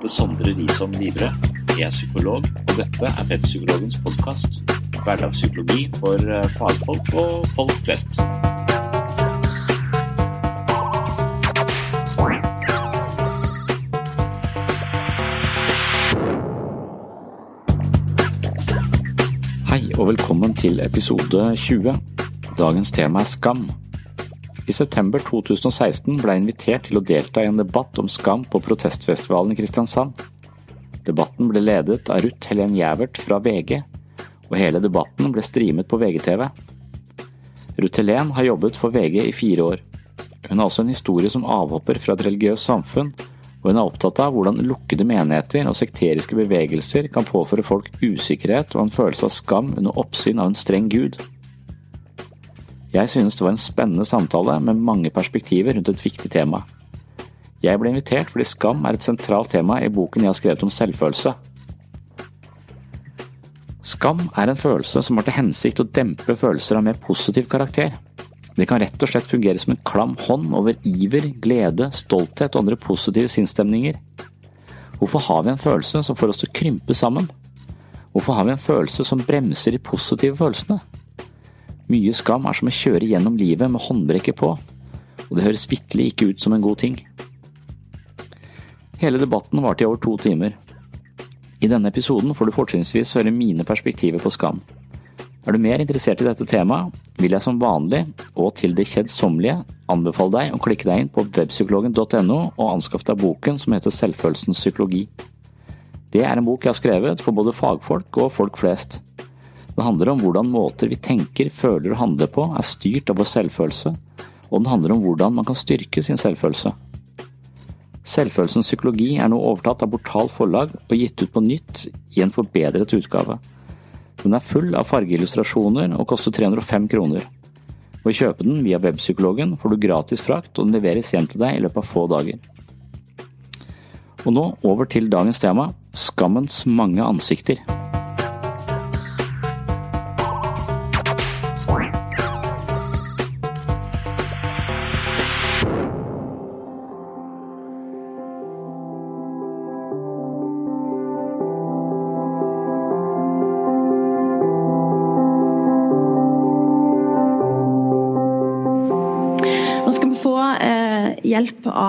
Heter Sondre Risholm Livre. Jeg er psykolog, og dette er Webpsykologens podkast. Hverdagspsykologi for eh, fagfolk og folk flest. Hei og velkommen til episode 20. Dagens tema er skam. I september 2016 ble jeg invitert til å delta i en debatt om skam på protestfestivalen i Kristiansand. Debatten ble ledet av Ruth Helen Gjævert fra VG, og hele debatten ble streamet på VGTV. Ruth Helen har jobbet for VG i fire år. Hun har også en historie som avhopper fra et religiøst samfunn, og hun er opptatt av hvordan lukkede menigheter og sekteriske bevegelser kan påføre folk usikkerhet og en følelse av skam under oppsyn av en streng gud. Jeg synes det var en spennende samtale med mange perspektiver rundt et viktig tema. Jeg ble invitert fordi skam er et sentralt tema i boken jeg har skrevet om selvfølelse. Skam er en følelse som har til hensikt å dempe følelser av mer positiv karakter. Det kan rett og slett fungere som en klam hånd over iver, glede, stolthet og andre positive sinnsstemninger. Hvorfor har vi en følelse som får oss til å krympe sammen? Hvorfor har vi en følelse som bremser de positive følelsene? Mye skam er som å kjøre gjennom livet med håndbrekket på, og det høres vitterlig ikke ut som en god ting. Hele debatten varte i over to timer. I denne episoden får du fortrinnsvis høre mine perspektiver på skam. Er du mer interessert i dette temaet, vil jeg som vanlig, og til det kjedsommelige, anbefale deg å klikke deg inn på webpsykologen.no og anskaffe deg boken som heter Selvfølelsens psykologi. Det er en bok jeg har skrevet for både fagfolk og folk flest. Det handler om hvordan måter vi tenker, føler og handler på er styrt av vår selvfølelse, og den handler om hvordan man kan styrke sin selvfølelse. Selvfølelsens psykologi er nå overtatt av Portal Forlag og gitt ut på nytt i en forbedret utgave. Den er full av fargeillustrasjoner og koster 305 kroner. Ved å kjøpe den via webpsykologen får du gratis frakt, og den leveres hjem til deg i løpet av få dager. Og nå over til dagens tema skammens mange ansikter.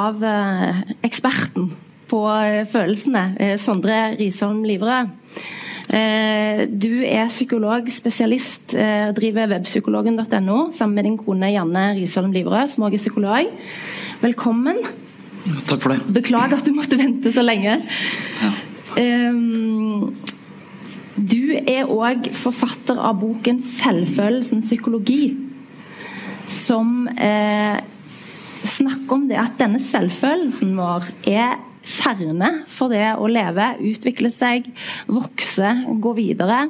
Av eh, eksperten på eh, følelsene, eh, Sondre Risholm Livrød. Eh, du er psykolog, spesialist, driver webpsykologen.no sammen med din kone Janne Risholm Livrød, som også er psykolog. Velkommen. Takk for det. Beklager at du måtte vente så lenge. Ja. Du er òg forfatter av boken 'Selvfølelsen psykologi', som snakker om det at denne selvfølelsen vår er kjerne for det å leve, utvikle seg, vokse, gå videre.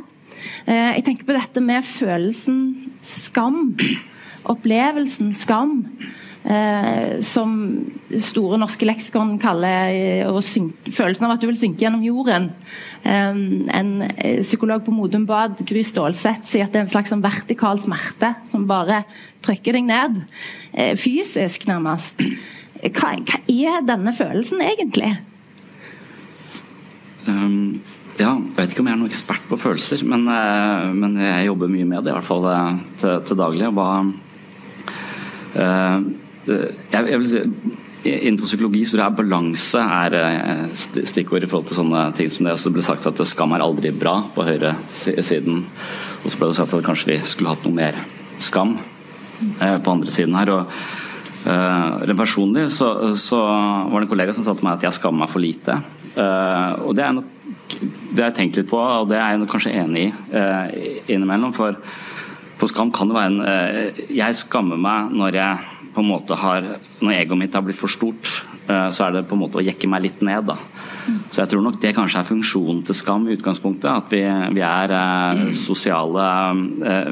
Eh, jeg tenker på dette med følelsen skam. Opplevelsen skam. Eh, som Store norske leksikon kaller eh, synke, følelsen av at du vil synke gjennom jorden. Eh, en psykolog på Modum Bad, Gry Stålseth, sier at det er en slags sånn vertikal smerte som bare trykker deg ned. Fysisk, nærmest. Hva, hva, er denne følelsen egentlig? Um, ja, jeg vet ikke om jeg er noen ekspert på følelser, men, men jeg jobber mye med det, i hvert fall til, til, daglig. Hva, uh, jeg, jeg, vil si Innenfor psykologi så er balanse er stikkord i forhold til sånne ting som det. Så det ble sagt at skam er aldri bra på høyresiden. Og så ble det sagt at kanskje vi skulle hatt noe mer skam på andre siden her. og Uh, personlig så, så, var det en kollega som sa til meg at jeg skammer meg for lite. Uh, og det er nok det har jeg tenkt litt på, og det er jeg kanskje enig i uh, innimellom. For på skam kan jo være en uh, Jeg skammer meg når jeg på en måte har Når egoet mitt har blitt for stort, uh, så er det på en måte å jekke meg litt ned. da. Så jeg tror nok det kanskje er funksjonen til skam i utgangspunktet. At vi, vi er mm. sosiale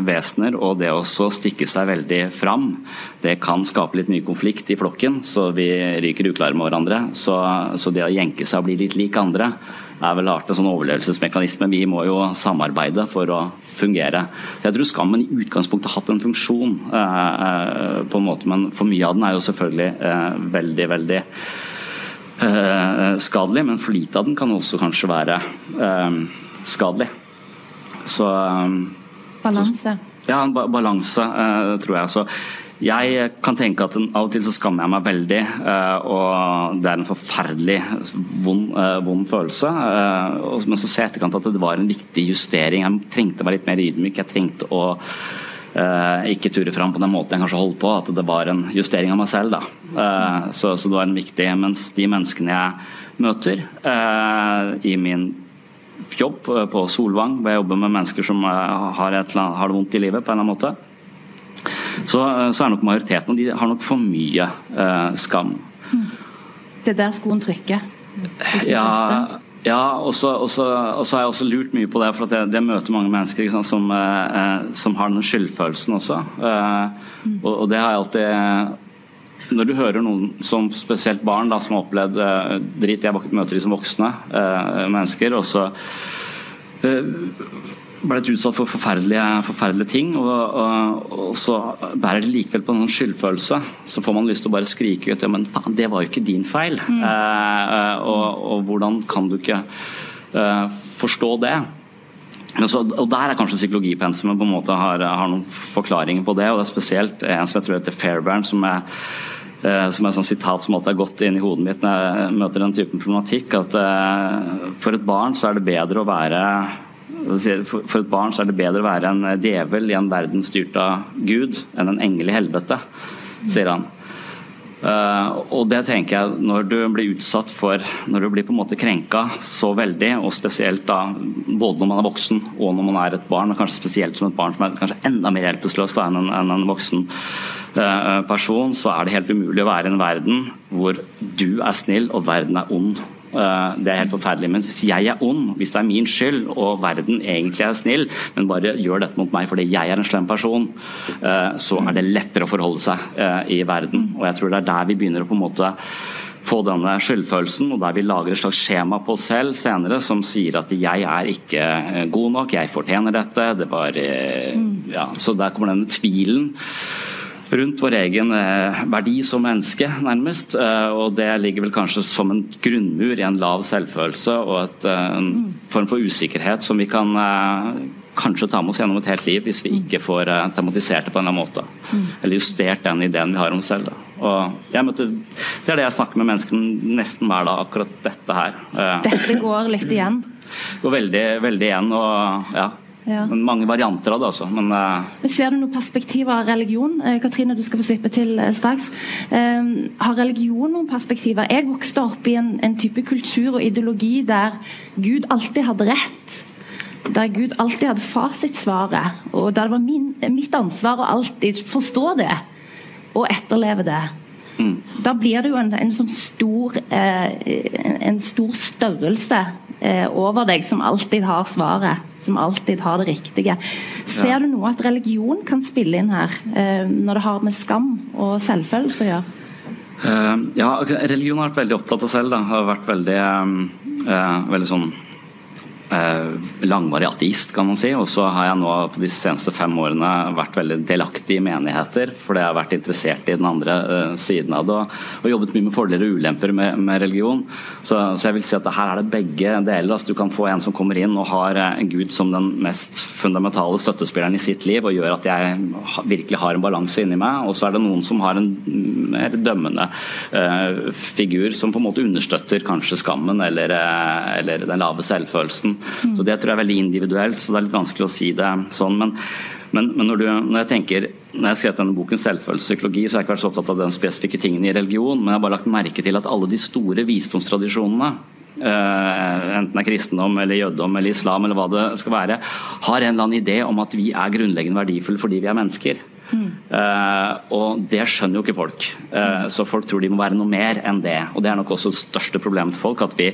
vesener, og det å stikke seg veldig fram, det kan skape litt mye konflikt i flokken, så vi ryker uklare med hverandre. Så, så det å jenke seg og bli litt lik andre er vel hardt en sånn overlevelsesmekanisme. Vi må jo samarbeide for å fungere. Jeg tror skammen i utgangspunktet har hatt en funksjon, eh, eh, på en måte, men for mye av den er jo selvfølgelig eh, veldig, veldig eh, skadelig. Men for lite av den kan også kanskje være eh, skadelig. Så eh, Balanse. Ja, en ba balanse, tror jeg. Så jeg kan tenke at Av og til så skammer jeg meg veldig, uh, og det er en forferdelig vond, uh, vond følelse. Men så ser jeg etterkant at det var en viktig justering. Jeg trengte å være litt mer ydmyk. Jeg trengte å ikke ture fram på den måten jeg kanskje holdt på. At det var en justering av meg selv. da. Så, så, det var en viktig Mens de menneskene jeg møter i min jobb på Solvang, hvor jeg jobber med mennesker som har, et, har det vondt i livet på en eller annen måte så, eh, så er nok majoriteten de har nok for mye eh, skam. Det er der skoen trykker? Ja, ja og så har jeg også lurt mye på det, for jeg, jeg, møter mange mennesker sant, som, eh, som, har den skyldfølelsen også. Eh, mm. og, og, det har jeg alltid Når du hører noen som spesielt barn da, som har opplevd eh, drit Jeg møter de som voksne eh, mennesker. og så ble utsatt for forferdelige, forferdelige ting, og, og, og, så bærer det likevel på en skyldfølelse. Så får man lyst til å bare skrike ut ja, men faen, det var jo ikke din feil. Mm. Eh, og, og, hvordan kan du ikke eh, forstå det? Så, og Der er kanskje psykologipensumet på en måte har, har, noen forklaringer på det. og Det er spesielt en som jeg tror heter Fairbairn, som er eh, som er et sitat som alltid har gått inn i hodet mitt når jeg møter den typen problematikk. At uh, for et barn så er det bedre å være for et barn så er det bedre å være en djevel i en verden styrt av Gud enn en engel i helvete, sier han. Uh, og det tenker jeg når du blir utsatt for Når du blir på en måte krenka så veldig, og spesielt da både når man er voksen og når man er et barn, og kanskje spesielt som et barn som er kanskje enda mer hjelpeløst enn en, en, en voksen uh, person, så er det helt umulig å være i en verden hvor du er snill og verden er ond. Eh, det er helt forferdelig. Men hvis jeg er ond, hvis det er min skyld, og verden egentlig er snill, men bare gjør dette mot meg fordi jeg er en slem person, eh, så er det lettere å forholde seg eh, i verden. Og jeg tror det er der vi begynner å på en måte få denne skyldfølelsen, og der vi lager et slags skjema på oss selv senere som sier at 'jeg er ikke god nok, jeg fortjener dette', det var ja, Så der kommer denne tvilen rundt vår egen eh, verdi som menneske, nærmest. Eh, og det ligger vel kanskje som en grunnmur i en lav selvfølelse og et, eh, en form for usikkerhet som vi kan kanskje ta med oss gjennom et helt liv hvis vi ikke får tematisert det på en eller annen måte. Eller justert den ideen vi har om oss selv. Og jeg møtte, det er det jeg snakker med mennesker nesten hver dag, akkurat dette her. Dette går litt igjen? Går veldig, veldig igjen. og ja ja. Mange varianter av det, altså. Men, uh... Ser du noe perspektiv av religion? Eh, Katrine, du skal få slippe til uh, straks. har religion noen perspektiver? Jeg vokste opp i en, en, type kultur og ideologi der Gud alltid hadde rett. Der Gud alltid hadde fasitsvaret. Og der det var min, mitt ansvar å alltid forstå det og etterleve det. mm. da blir det jo en, en sånn stor eh, en stor størrelse eh, over deg som alltid har svaret. Som alltid har det riktige. Ser ja. du noe at religion kan spille inn her, eh, når det har med skam og selvfølelse å gjøre? Uh, ja, religion har vært veldig opptatt av selv. Da. Har vært veldig, uh, veldig sånn Eh, langvarig ateist, kan man si. Og så har jeg nå på de seneste fem årene vært veldig delaktig i menigheter, fordi jeg har vært interessert i den andre uh, siden av det. Og, jobbet mye med fordeler og ulemper med, med religion. Så, så, jeg vil si at her er det begge deler. Altså, du kan få en som kommer inn og har uh, gud som den mest fundamentale støttespilleren i sitt liv, og gjør at jeg virkelig har en balanse inni meg. Og så er det noen som har en mer dømmende uh, figur som på en måte understøtter kanskje skammen eller, eller den lave selvfølelsen. Mm. Så Det tror jeg er veldig individuelt, så det er litt vanskelig å si det sånn. Men, men, men når, du, når, jeg tenker, når jeg har skrevet denne boken 'Selvfølelsespsykologi', så har jeg ikke vært så opptatt av den spesifikke tingen i religion, men jeg har bare lagt merke til at alle de store visdomstradisjonene Uh, enten det er kristendom eller jødedom eller islam eller hva det skal være, har en eller annen idé om at vi er grunnleggende verdifulle fordi vi er mennesker. Uh, og det skjønner jo ikke folk. Uh, så folk tror de må være noe mer enn det. Og det er nok også det største problemet til folk, at vi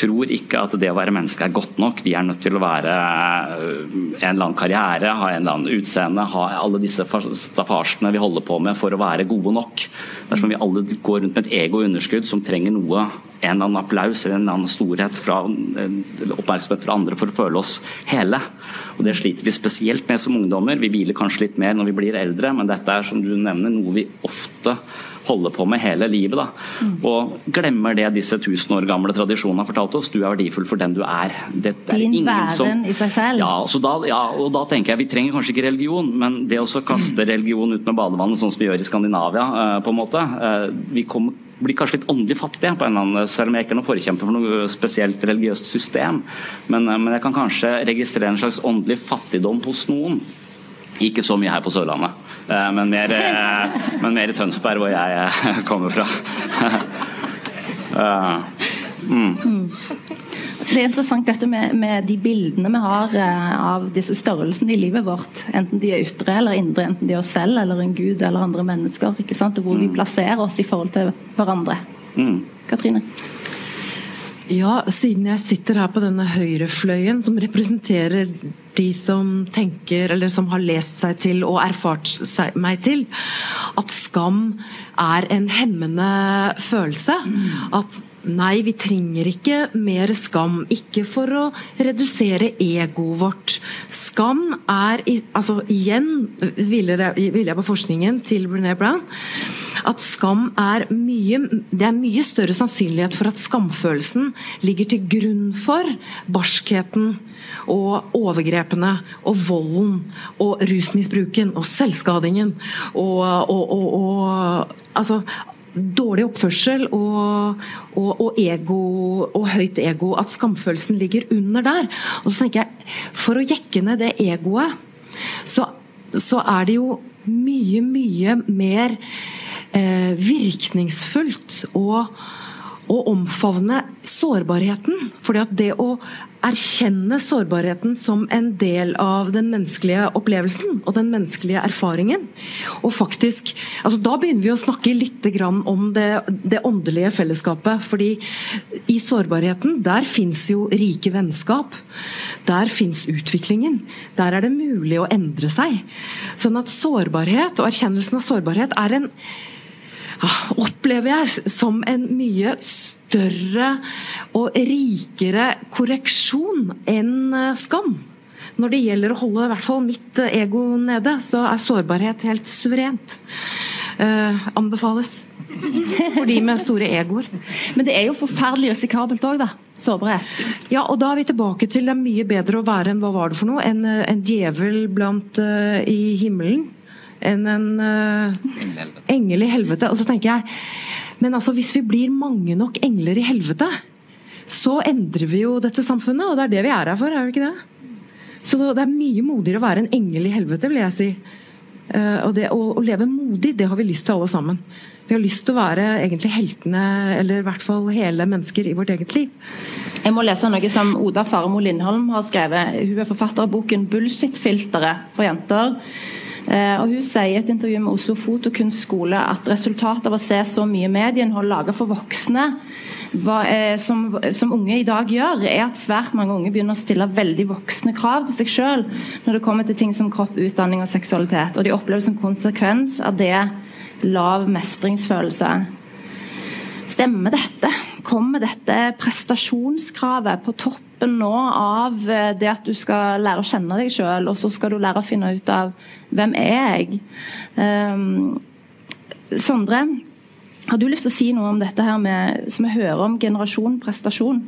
tror ikke at det å være menneske er godt nok. Vi er nødt til å være uh, en eller annen karriere, ha en eller annen utseende, ha alle disse staffasjene vi holder på med for å være gode nok. Det er som om vi alle går rundt med et ego-underskudd som trenger noe en eller annen applaus eller en eller annen storhet fra oppmerksomhet fra andre for å føle oss hele. Og Det sliter vi spesielt med som ungdommer. Vi hviler kanskje litt mer når vi blir eldre, men dette er som du nevner, noe vi ofte holder på med hele livet. da. Mm. Og glemmer det disse tusen år gamle tradisjonene har fortalt oss. Du er verdifull for den du er. Det er Din væren i seg selv. Ja, da, ja, og da tenker jeg vi trenger kanskje ikke religion, men det å kaste religion ut med badevannet, sånn som vi gjør i Skandinavia, uh, på en måte. Uh, vi kommer blir kanskje litt åndelig fattige, på en eller annen, selv om jeg ikke er noen forkjemper for noe spesielt religiøst system. Men, eh, men, jeg kan kanskje registrere en slags åndelig fattigdom hos noen. Ikke så mye her på Sørlandet, eh, men mer, eh, men mer i Tønsberg, hvor jeg kommer fra. mm. mm. Det er interessant dette med, med de bildene vi har eh, av disse størrelsene i livet vårt. Enten de er ytre eller indre, enten de er oss selv eller en gud eller andre mennesker. ikke sant? Og hvor mm. vi plasserer oss i forhold til hverandre. Mm. Katrine? Ja, siden jeg sitter her på denne høyrefløyen som representerer de som tenker, eller som har lest seg til og erfart seg, meg til, at skam er en hemmende følelse. Mm. At Nei, vi trenger ikke mer skam. Ikke for å redusere egoet vårt. Skam er altså Igjen hviler jeg på forskningen til Brené Brown. At skam er mye Det er mye større sannsynlighet for at skamfølelsen ligger til grunn for barskheten og overgrepene og volden og rusmisbruken og selvskadingen og, og, og, og altså dårlig oppførsel og, og, og, ego, og høyt ego, at skamfølelsen ligger under der. Og så tenker jeg, For å jekke ned det egoet, så, så er det jo mye, mye mer eh, virkningsfullt å å omfavne sårbarheten. fordi at det å erkjenne sårbarheten som en del av den menneskelige opplevelsen og den menneskelige erfaringen. Og faktisk, altså Da begynner vi å snakke litt om det, det åndelige fellesskapet. fordi i sårbarheten, der fins jo rike vennskap. Der fins utviklingen. Der er det mulig å endre seg. Sånn at sårbarhet og erkjennelsen av sårbarhet er en opplever jeg som en mye større og rikere korreksjon enn eh, skam. Når det gjelder å holde i hvert fall mitt eh, ego nede, så er sårbarhet helt suverent. Uh, anbefales. For de med store egoer. Men det er jo forferdelig risikabelt òg, da. Sårbarhet. Ja, og da er vi tilbake til det er mye bedre å være enn hva var det for noe, en, en djevel blant uh, i himmelen enn en uh, engel i helvete. Og så tenker jeg Men altså, hvis vi blir mange nok engler i helvete, så endrer vi jo dette samfunnet, og det er det vi er her for, er vi ikke det? Så det er mye modigere å være en engel i helvete, vil jeg si. Uh, og det å, å, leve modig, det har vi lyst til alle sammen. Vi har lyst til å være egentlig heltene, eller i hvert fall hele mennesker i vårt eget liv. Jeg må lese noe som Oda Faremo Lindholm har skrevet. Hun er forfatter av boken 'Bullshit-filteret for jenter'. Eh, og Hun sier i et intervju med Oslo Fotokunstskole at resultatet av å se så mye medieinnhold laget for voksne eh, som, som, unge i dag gjør, er at svært mange unge begynner å stille veldig voksne krav til seg sjøl når det kommer til ting som kropp, utdanning og seksualitet. Og de opplever som konsekvens av det lav mestringsfølelse. Stemmer dette? Kommer dette prestasjonskravet på toppen nå av eh, det at du skal lære å kjenne deg sjøl, og så skal du lære å finne ut av hvem er jeg? Um, Sondre, har du lyst til å si noe om dette her med, som vi hører om generasjon prestasjon?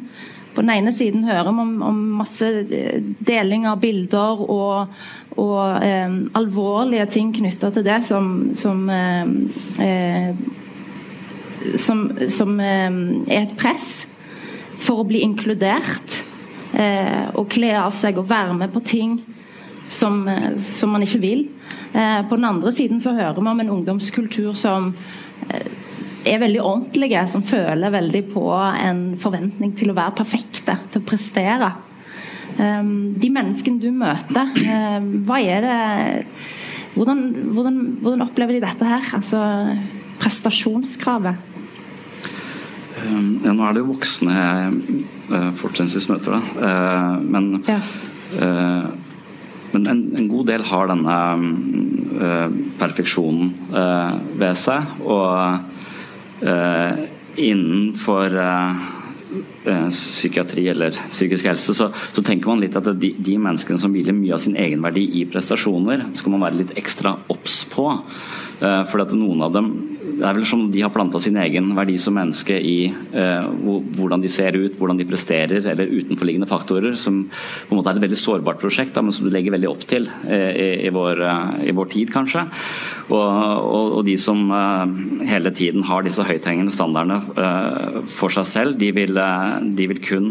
På den ene siden hører vi om, om masse eh, deling av bilder og, og eh, alvorlige ting knytta til det som, som eh, eh som, som eh, er et press for å bli inkludert. Eh, og kle av seg og være med på ting som, eh, som man ikke vil. på den andre siden så hører vi om en ungdomskultur som er veldig ordentlige, som føler veldig på en forventning til å være perfekte, til å prestere. de menneskene du møter, hva er det hvordan, hvordan, hvordan opplever de dette her? Altså prestasjonskravet? Ja, nå er det jo voksne jeg uh, fortrinnsvis møter, da. Uh, men, ja. uh, men en, en, god del har denne perfeksjonen ved seg. Og innenfor psykiatri eller psykisk helse, så, så, tenker man litt at de, de, menneskene som hviler mye av sin egenverdi i prestasjoner, skal man være litt ekstra obs på. For at noen av dem det er vel som de har planta sin egen verdi som menneske i eh, hvordan de ser ut, hvordan de presterer, eller utenforliggende faktorer, som på en måte er et veldig sårbart prosjekt, da, men som du legger veldig opp til eh, i, i, vår, eh, i, vår, tid, kanskje. Og, og, og de som eh, hele tiden har disse høythengende standardene eh, for seg selv, de vil, eh, de vil, kun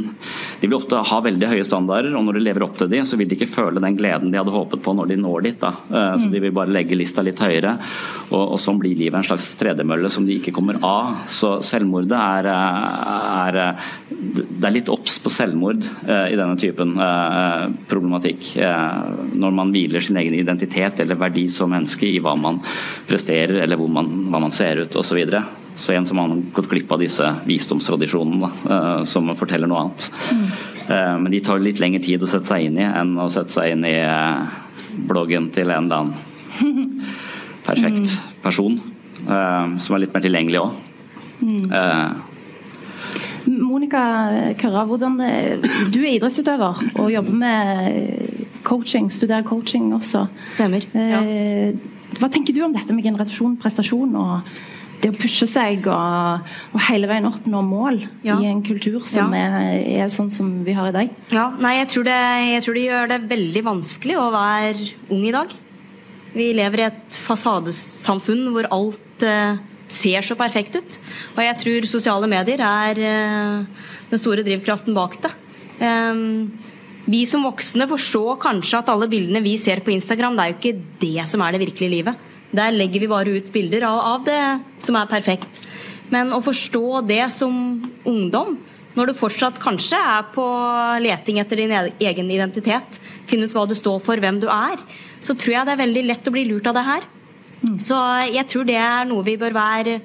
De vil ofte ha veldig høye standarder, og når de lever opp til de, så vil de ikke føle den gleden de hadde håpet på når de når dit. da. Så de vil bare legge lista litt høyere, og, og sånn blir livet en slags tredemølle som de ikke kommer av. Så selvmordet er, er Det er litt obs på selvmord uh, i denne typen uh, problematikk. Uh, når man hviler sin egen identitet eller verdi som menneske i hva man presterer eller man, hva man ser ut osv. Så, så igjen så har man gått glipp av disse visdomstradisjonene som forteller noe annet. Mm. men de tar litt lengre tid å sette seg inn i enn å sette seg inn i bloggen til en eller annen perfekt mm. person. Uh, som er litt mer tilgjengelig òg. Mm. Uh, Monica Kørra, hvordan du er idrettsutøver og jobber med coaching, studerer coaching også. Stemmer. Ja. Hva tenker du om dette med generasjon, prestasjon og det å pushe seg og, og hele veien oppnå mål ja. i en kultur som ja. er, er, sånn som vi har i dag? Ja, nei, jeg tror, det, jeg tror det gjør det veldig vanskelig å være ung i dag. Vi lever i et fasadesamfunn hvor alt uh, ser så perfekt ut. Og jeg tror sosiale medier er uh, den store drivkraften bak det. Um, vi som voksne forstår kanskje at alle bildene vi ser på Instagram, det er jo ikke det som er det virkelige livet. Der legger vi bare ut bilder av, det som er perfekt. Men å forstå det som ungdom, når du fortsatt kanskje er på leting etter din egen identitet, finne ut hva du står for, hvem du er, så tror jeg det er veldig lett å bli lurt av det her. Mm. Så jeg tror det er noe vi bør være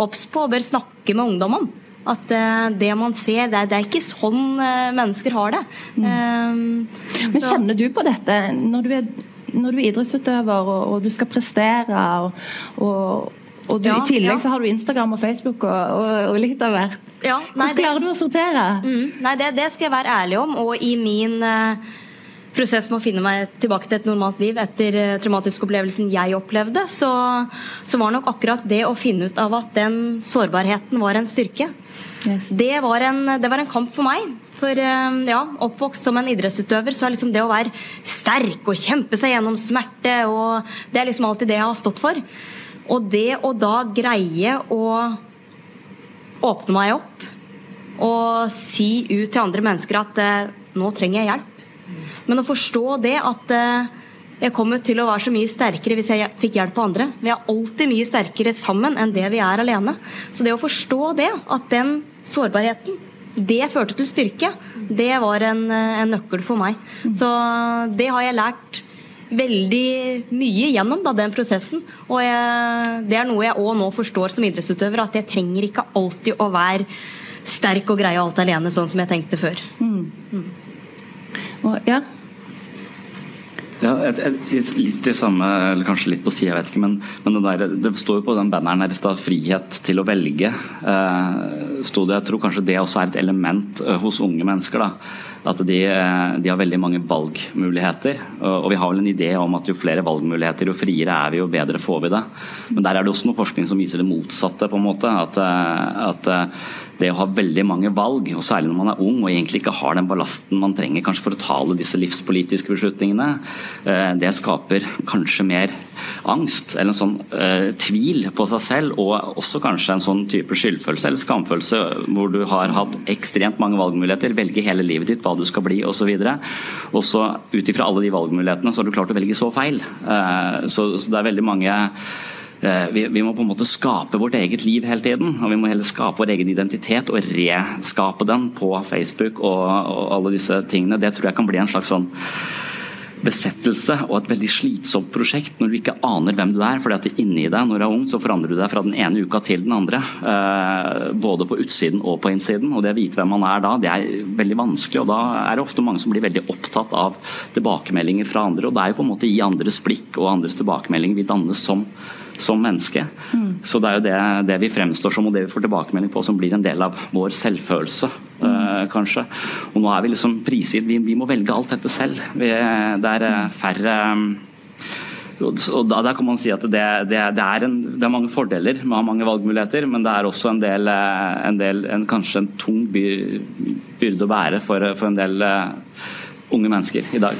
obs på og bør snakke med ungdom om. At uh, det man ser, det er, det er ikke sånn uh, mennesker har det. Mm. Um, Men kjenner du på dette når du er, når du er idrettsutøver og, og, du skal prestere og, og og du, ja, i tillegg ja. så har du Instagram og Facebook og, og, og litt av hvert. Ja, Hvordan klarer du å sortere? Mm, nei, det, det, skal jeg være ærlig om. Og i min uh, prosess med å finne meg tilbake til et normalt liv etter traumatisk traumatiske opplevelsen jeg opplevde, så, så, var nok akkurat det å finne ut av at den sårbarheten var en styrke. Yes. Det, var en, det, var en, kamp for meg. For uh, ja, oppvokst som en idrettsutøver, så er liksom det å være sterk og kjempe seg gjennom smerte, og det er liksom alltid det jeg har stått for. Og det å da greie å åpne meg opp og si ut til andre mennesker at eh, nå trenger jeg hjelp. Men å forstå det at eh, jeg kommer til å være så mye sterkere hvis jeg fikk hjelp av andre. Vi er alltid mye sterkere sammen enn det vi er alene. Så det å forstå det, at den sårbarheten, det førte til styrke, det var en, en nøkkel for meg. Så det har jeg lært veldig mye gjennom da, den prosessen. Og jeg, det er noe jeg òg nå forstår som idrettsutøver, at jeg trenger ikke alltid å være sterk og greie alt alene, sånn som jeg tenkte før. Mm. Mm. Og, ja, ja, et, et, litt det samme, eller kanskje litt på sida, jeg vet ikke. Men, men det, der, det, står jo på den banneren her i stad 'frihet til å velge'. Eh, det, Jeg tror kanskje det også er et element uh, hos unge mennesker. da, At de, uh, de, har veldig mange valgmuligheter. Og, vi har vel en idé om at jo flere valgmuligheter, jo friere er vi, jo bedre får vi det. Men der er det også noe forskning som viser det motsatte. på en måte, At, uh, at det å ha veldig mange valg, og særlig når man er ung og egentlig ikke har den ballasten man trenger kanskje for å tale disse livspolitiske beslutningene, eh, det skaper kanskje mer angst eller en sånn uh, tvil på seg selv, og også kanskje en sånn type skyldfølelse eller skamfølelse hvor du har hatt ekstremt mange valgmuligheter, velge hele livet ditt du skal bli osv. Og så ut ifra alle de valgmulighetene så har du klart å velge så feil. Uh, så, så det er veldig mange Eh, vi, vi, må på en måte skape vårt eget liv hele tiden. Og vi må heller skape vår egen identitet og reskape den på Facebook og, og alle disse tingene. Det tror jeg kan bli en slags sånn besettelse og et veldig slitsomt prosjekt når du ikke aner hvem du er. fordi at inni deg når du er ung, så forandrer du deg fra den ene uka til den andre. Eh, både på utsiden og på innsiden. Og det å vite hvem man er da, det er veldig vanskelig. Og da er det ofte mange som blir veldig opptatt av tilbakemeldinger fra andre. Og det er jo på en måte i andres blikk og andres tilbakemelding vi dannes som som menneske. Mm. Så det er jo det, det, vi fremstår som og det vi får tilbakemelding på som blir en del av vår selvfølelse, mm. øh, kanskje. Og nå er vi liksom prisgitt vi, vi, må velge alt dette selv. Vi, det er uh, færre um, og da, Der kan man si at det, det, det, er en, det, er mange fordeler med å ha mange valgmuligheter, men det er også en del, eh, en del en, kanskje en tung byrde å bære for, for en del unge mennesker i dag.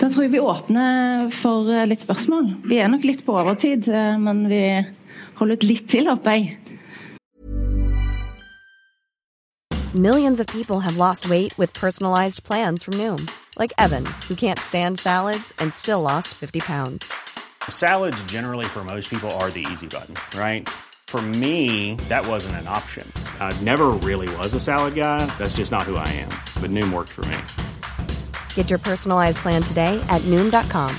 Da tror jeg vi åpner for eh, litt spørsmål. Vi er nok litt på overtid, eh, men vi holder ut litt til, håper jeg. Millions of people have lost weight with personalized plans from Noom. Like Evan, who can't stand salads and still lost 50 pounds. Salads generally for most people are the easy button, right? For me, that wasn't an option. I never really was a salad guy. That's just not who I am. But Noom worked for me. Get your personalized plan today at noom.com.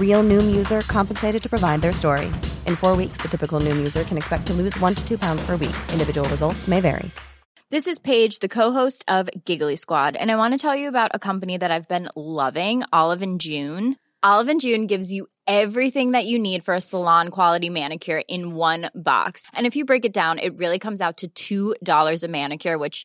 Real noom user compensated to provide their story. In four weeks, the typical noom user can expect to lose one to two pounds per week. Individual results may vary. This is Paige, the co-host of Giggly Squad, and I want to tell you about a company that I've been loving, Olive and June. Olive and June gives you everything that you need for a salon quality manicure in one box. And if you break it down, it really comes out to $2 a manicure, which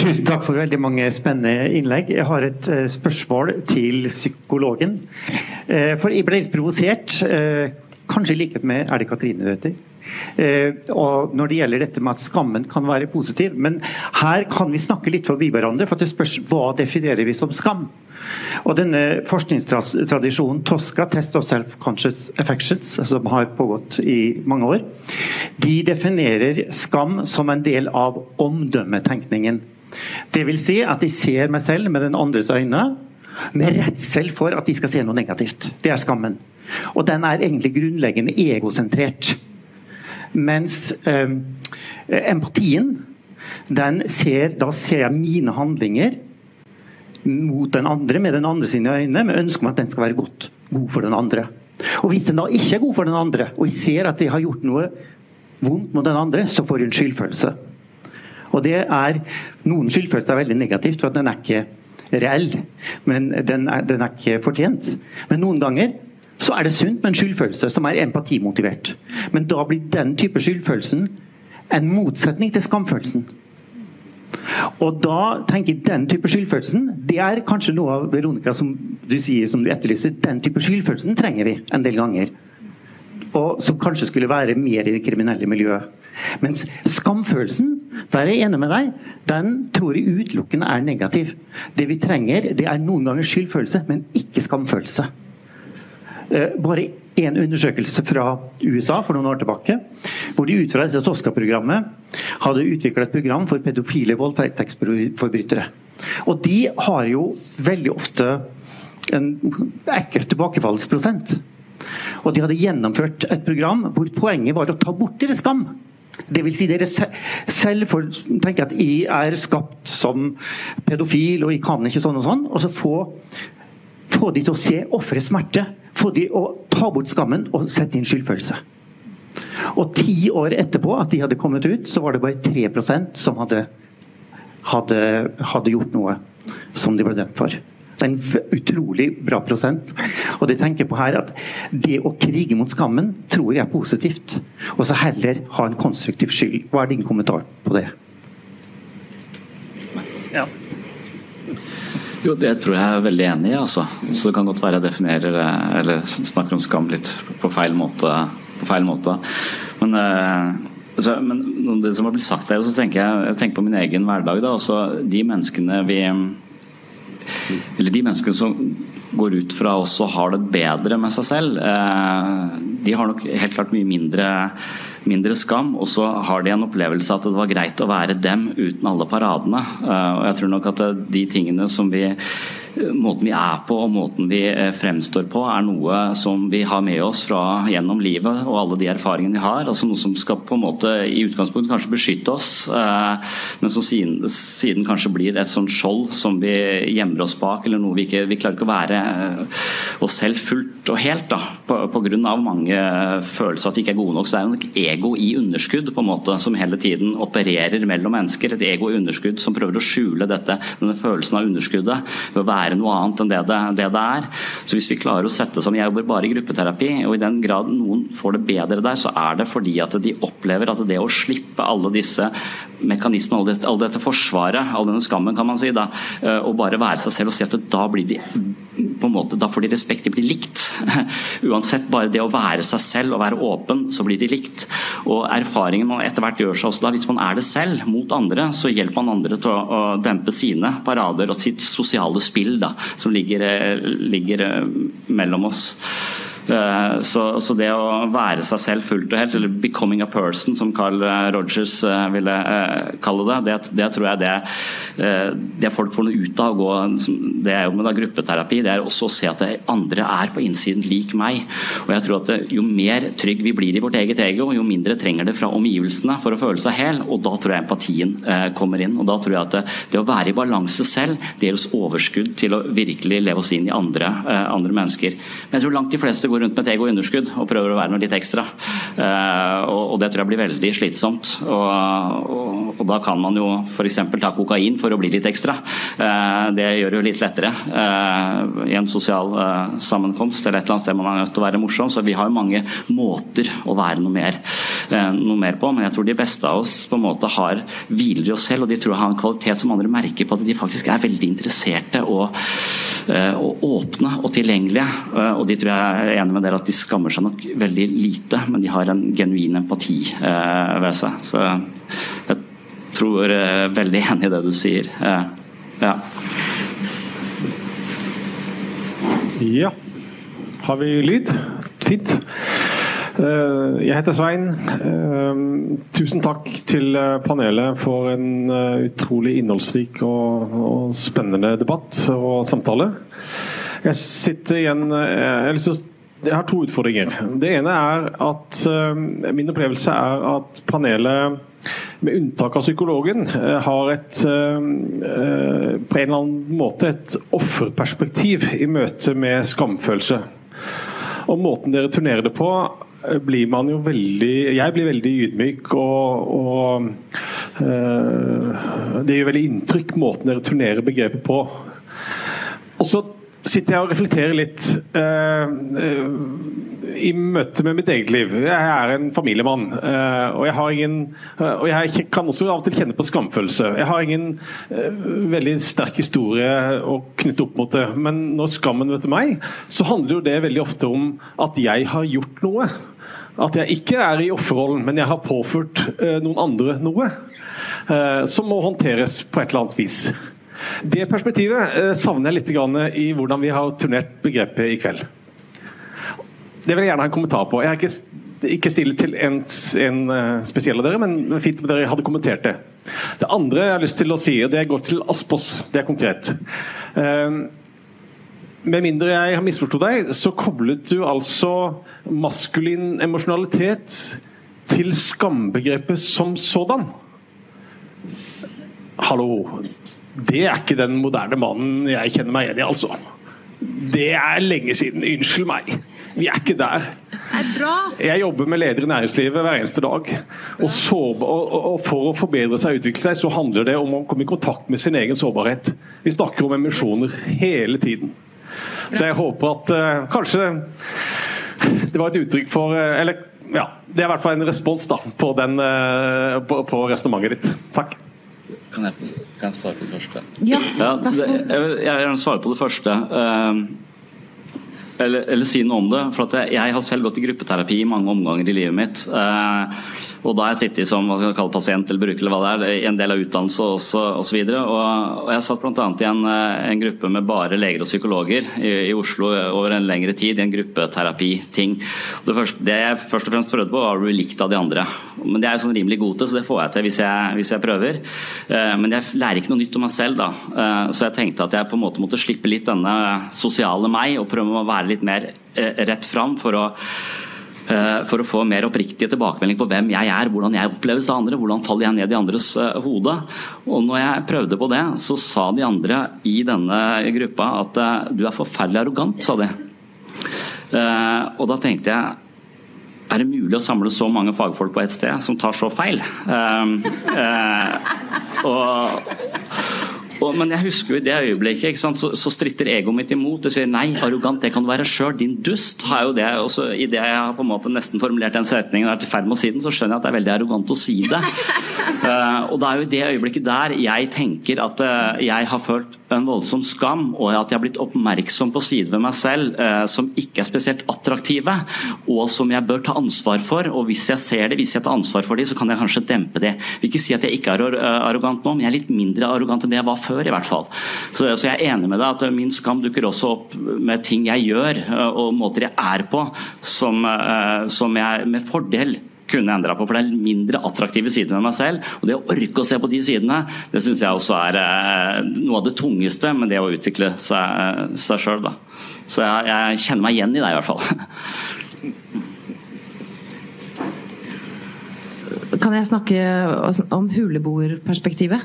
Tusen takk for veldig mange spennende innlegg. Jeg har et uh, spørsmål til psykologen. Uh, for jeg ble litt provosert, uh, kanskje i likhet med Er det Katrine du heter? og når det gjelder dette med at skammen kan være positiv. Men her kan vi snakke litt forbi hverandre, for det spørs hva definerer vi som skam. Og denne forskningstradisjonen TOSCA, Test of Self-Conscious Affections, som har pågått i mange år, de definerer skam som en del av omdømmetenkningen. Det vil si at de ser meg selv med den andres øyne, med redsel for at de skal se noe negativt. Det er skammen. Og den er egentlig grunnleggende egosentrert. Mens eh, empatien, den ser, da ser jeg mine handlinger mot den andre med den andre sine øyne, med ønske om at den skal være godt, god for den andre. Og Hvis den da ikke er god for den andre, og jeg ser at jeg har gjort noe vondt mot den andre, så får hun skyldfølelse. Og det er Noen skyldfølelse er veldig negativt, for den er ikke reell. Men den er, den er ikke fortjent. Men noen ganger så er det sunt med en skyldfølelse som er empatimotivert. Men da blir den type skyldfølelsen en motsetning til skamfølelsen. Og da tenker jeg den type skyldfølelsen Det er kanskje noe av Veronica som du sier, som du etterlyser. Den type skyldfølelsen trenger vi en del ganger. Og som kanskje skulle være mer i det kriminelle miljøet. Mens skamfølelsen, der er jeg enig med deg, den tror jeg utelukkende er negativ. Det vi trenger, det er noen ganger skyldfølelse, men ikke skamfølelse. Eh, bare en undersøkelse fra USA for noen år tilbake, hvor de ut fra dette Tosca-programmet hadde utvikla et program for pedofile voldtektsforbrytere. Og de har jo veldig ofte en ekkel tilbakefallsprosent. Og de hadde gjennomført et program hvor poenget var å ta bort deres skam. Det vil si dere selv får tenke at jeg er skapt som pedofil og jeg kan ikke sånn og sånn. Og så få, få de til å se offerets smerte få de å ta bort skammen og sette inn skyldfølelse. Og ti år etterpå at de hadde kommet ut, så var det bare 3% som hadde, hadde, hadde gjort noe som de ble dømt for. Det er en utrolig bra prosent. Og det tenker på her at det å krige mot skammen tror jeg er positivt. Og så heller ha en konstruktiv skyld. Hva er din kommentar på det? Ja. Jo, det tror jeg er veldig enig i. altså. Så det kan godt være jeg definerer eh, eller snakker om skam litt på feil måte. På feil måte. Men, altså, men det som har blitt sagt der, så tenker jeg, jeg tenker på min egen hverdag. da, altså De menneskene vi Eller de menneskene som går ut fra oss og har det bedre med seg selv, eh, de har nok helt klart mye mindre mindre skam. Og så har de en opplevelse at det var greit å være dem uten alle paradene. Eh, og jeg tror nok at de tingene som vi måten vi er på og måten vi eh, fremstår på, er noe som vi har med oss fra gjennom livet og alle de erfaringene vi har. altså Noe som skal på en måte i utgangspunktet kanskje beskytte oss, eh, men som siden, siden kanskje blir et sånt skjold som vi gjemmer oss bak, eller noe vi ikke Vi klarer ikke å være eh, oss selv fullt og helt da, på, på grunn av mange følelser at vi ikke er gode nok. Så det er nok ego i underskudd på en måte som hele tiden opererer mellom mennesker. Et ego i underskudd som prøver å skjule dette, denne følelsen av underskuddet ved å være noe annet enn det det, det det, er. Så hvis vi klarer å sette som Jeg jobber bare i gruppeterapi, og i den grad noen får det bedre der, så er det fordi at de opplever at det å slippe alle disse mekanismene, all dette, all dette forsvaret, all denne skammen, kan man si, da, eh, og bare være seg selv og si at da blir de på en måte, da får de respekt, de blir likt. Uansett, bare det å være seg selv og være åpen, så blir de likt. Og erfaringen man etter hvert gjør seg også da, hvis man er det selv mot andre, så hjelper man andre til å, dempe sine parader og sitt sosiale spill da, som ligger, eh, ligger eh, mellom oss. Eh, så, så, det å være seg selv fullt og helt, eller 'becoming a person', som Carl eh, Rogers eh, ville kalle det, det, det tror jeg det, det folk får noe ut av. å gå, Det er jo med da, gruppeterapi, det er også å se at andre er på innsiden lik meg. Og jeg tror at Jo mer trygg vi blir i vårt eget ego, jo mindre trenger det fra omgivelsene for å føle seg hel. og Da tror jeg empatien kommer inn. og Da tror jeg at det, å være i balanse selv, det gir oss overskudd til å virkelig leve oss inn i andre, andre mennesker. Men jeg tror langt de fleste går rundt med et ego-underskudd og prøver å være noe litt ekstra. Uh, og, det tror jeg blir veldig slitsomt. Og, og, og da kan man jo f.eks. ta kokain for å bli litt ekstra. Uh, det gjør det jo litt lettere uh, i en sosial sammenkomst eller et eller annet sted man er nødt til å være morsom. Så vi har jo mange måter å være noe mer, noe mer på. Men jeg tror de beste av oss på en måte har hviler i oss selv, og de tror jeg har en kvalitet som andre merker på at de faktisk er veldig interesserte og, og åpne og tilgjengelige. og de tror jeg enig med dere at de skammer seg nok veldig lite, men de har en genuin empati eh, ved seg. Så jeg tror eh, veldig enig i det du sier. Eh, ja. ja. Har vi lyd? Fint. Eh, jeg heter Svein. Eh, tusen takk til eh, panelet for en utrolig innholdsrik og, og spennende debatt og samtale. Jeg sitter igjen Jeg har lyst til å jeg har to utfordringer. Det ene er at uh, Min opplevelse er at panelet, med unntak av psykologen, uh, har et uh, på en eller annen måte et offerperspektiv i møte med skamfølelse. Og måten dere turnerer det på, blir man jo veldig Jeg blir veldig ydmyk, og, og øh, det gjør veldig inntrykk måten dere turnerer begrepet på. Og så sitter jeg og reflekterer litt uh, i møte med mitt eget liv. Jeg er en familiemann, og jeg, ingen, og jeg kan også av og til kjenne på skamfølelse. Jeg har ingen veldig sterk historie å knytte opp mot det, men når skammen møter meg, så handler jo det veldig ofte om at jeg har gjort noe. At jeg ikke er i offerrollen, men jeg har påført noen andre noe som må håndteres på et eller annet vis. Det perspektivet eh, savner jeg litt i hvordan vi har turnert begrepet i kveld. Det vil jeg gjerne ha en kommentar på. Jeg er ikke, ikke stille til en, en, eh, spesiell av dere, men fint om dere hadde kommentert det. Det andre jeg har lyst til å si, det går til Aspås. Det er konkret. Uh, med mindre jeg har misforstått deg, så koblet du altså maskulin emosjonalitet til skambegrepet som sådan. Hallo. Det er ikke den moderne mannen jeg kjenner meg igjen i, altså. Det er lenge siden. Unnskyld meg. Vi er ikke der. Jeg jobber med ledere i næringslivet hver eneste dag. Og, sårbar, og, For å forbedre seg og utvikle seg, så handler det om å komme i kontakt med sin egen sårbarhet. Vi snakker om emisjoner hele tiden. Så jeg håper at uh, kanskje det var et uttrykk for uh, Eller ja, det er i hvert fall en respons da, på, den, uh, på, på resonnementet ditt. Takk. Kan jeg, kan jeg svare på det første? Ja, ja det, jeg, jeg vil gjerne svare på det første. Uh, eller, eller, si noe om det. for jeg, jeg, har selv gått i gruppeterapi i mange omganger i livet mitt. Eh, og da har jeg sittet som hva skal kalle pasient eller bruker eller hva det er, en del av utdannelse osv. og så. Og, og jeg satt bl.a. i en, en, gruppe med bare leger og psykologer i, i, Oslo over en lengre tid, i en gruppeterapiting. Det, det jeg først og fremst prøvde på, var å bli likt av de andre. Men det er jeg sånn rimelig god til, så det får jeg til hvis jeg, hvis jeg prøver. Eh, men jeg lærer ikke noe nytt om meg selv da. Eh, så jeg tenkte at jeg på en måte måtte slippe litt denne sosiale meg og prøve å være litt mer uh, rett fram for å Eh, for å få mer oppriktige tilbakemelding på hvem jeg er, hvordan jeg oppleves av andre, hvordan faller jeg ned i andres eh, hode. Og når jeg prøvde på det, så sa de andre i denne gruppa at eh, du er forferdelig arrogant, sa de. Og da tenkte jeg er det mulig å samle så mange fagfolk på ett sted som tar så feil? og, og, men jeg husker jo i det øyeblikket så, så, stritter egoet mitt imot. Det sier nei, arrogant, det kan du være sjøl. Din dust. har jo det, også I det jeg har på en måte nesten formulert den setningen og er i ferd med å si den, så skjønner jeg at det er veldig arrogant å si det. uh, og det er jo i det øyeblikket der jeg tenker at uh, jeg har følt en voldsom skam, og at jeg har blitt oppmerksom på sider ved meg selv eh, som ikke er spesielt attraktive, og som jeg bør ta ansvar for. Og hvis jeg ser det, hvis jeg tar ansvar for det, så kan jeg kanskje dempe. Jeg vil ikke si at jeg ikke er arrogant nå, men jeg er litt mindre arrogant enn det jeg var før i hvert fall. Så, så, jeg er enig med deg at min skam dukker også opp med ting jeg gjør, eh, og måter jeg er på, som, eh, som jeg med fordel kunne endra på, for det er mindre attraktive sider ved meg selv. Og det å orke å se på de sidene, det syns jeg også er eh, noe av det tungeste med det å utvikle seg, sjøl, da. Så jeg, jeg, kjenner meg igjen i deg, i hvert fall. Kan jeg snakke om huleboerperspektivet?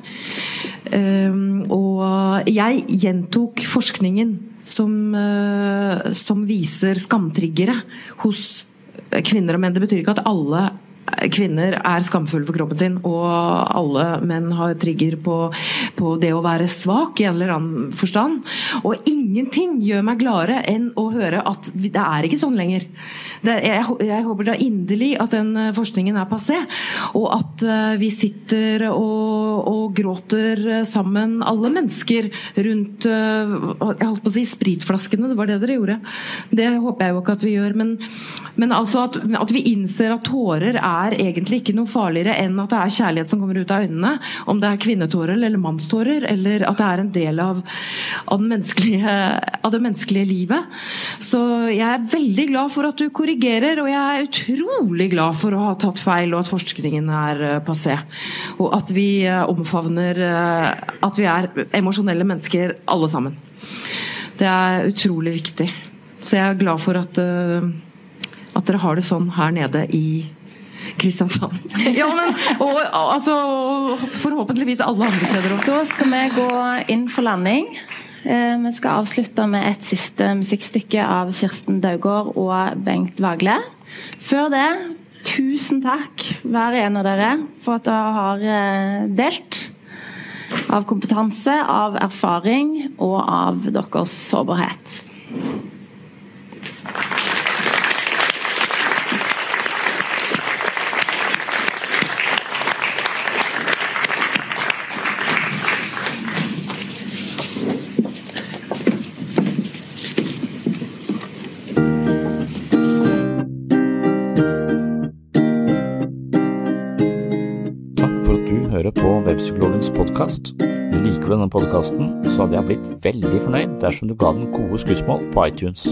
Um, og jeg gjentok forskningen som, uh, som viser skamtriggere hos kvinner og menn. Det betyr ikke at alle kvinner er skamfulle for kroppen sin, og alle menn har trigger på, på, det å være svak i en eller annen forstand. Og ingenting gjør meg gladere enn å høre at det er ikke sånn lenger. Det, jeg, jeg, håper da inderlig at den eh, forskningen er passé, og at uh, vi sitter og, og, gråter sammen, alle mennesker, rundt uh, jeg holdt på å si spritflaskene. Det var det dere gjorde. Det håper jeg jo ikke at vi gjør. Men, men altså at, at vi innser at tårer er er egentlig ikke noe farligere enn at det er kjærlighet som kommer ut av øynene. Om det er kvinnetårer eller mannstårer, eller at det er en del av, av, av, det menneskelige livet. Så jeg er veldig glad for at du korrigerer, og jeg er utrolig glad for å ha tatt feil, og at forskningen er uh, passé. Og at vi uh, omfavner uh, at vi er emosjonelle mennesker, alle sammen. Det er utrolig viktig. Så jeg er glad for at, at dere har det sånn her nede i Kristiansand. ja, men, og, altså, forhåpentligvis alle andre steder også. Da skal vi gå inn for landing. Eh, vi skal avslutte med et siste musikkstykke av Kirsten Daugård og Bengt Vagle. Før det, tusen takk hver en av dere for at dere har eh, delt av kompetanse, av erfaring og av deres sårbarhet. Podkasten, så hadde jeg blitt veldig fornøyd dersom du ga den gode skussmål på iTunes.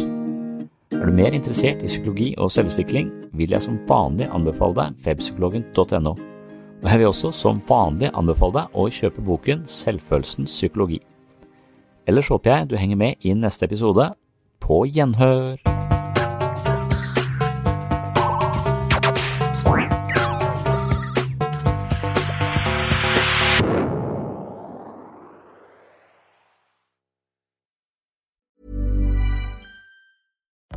Er du mer interessert i psykologi og selvutvikling, vil jeg som vanlig anbefale deg webpsykologen.no. Og jeg vil også som vanlig anbefale deg å kjøpe boken Selvfølelsens psykologi. Ellers håper jeg du henger med i neste episode. På gjenhør!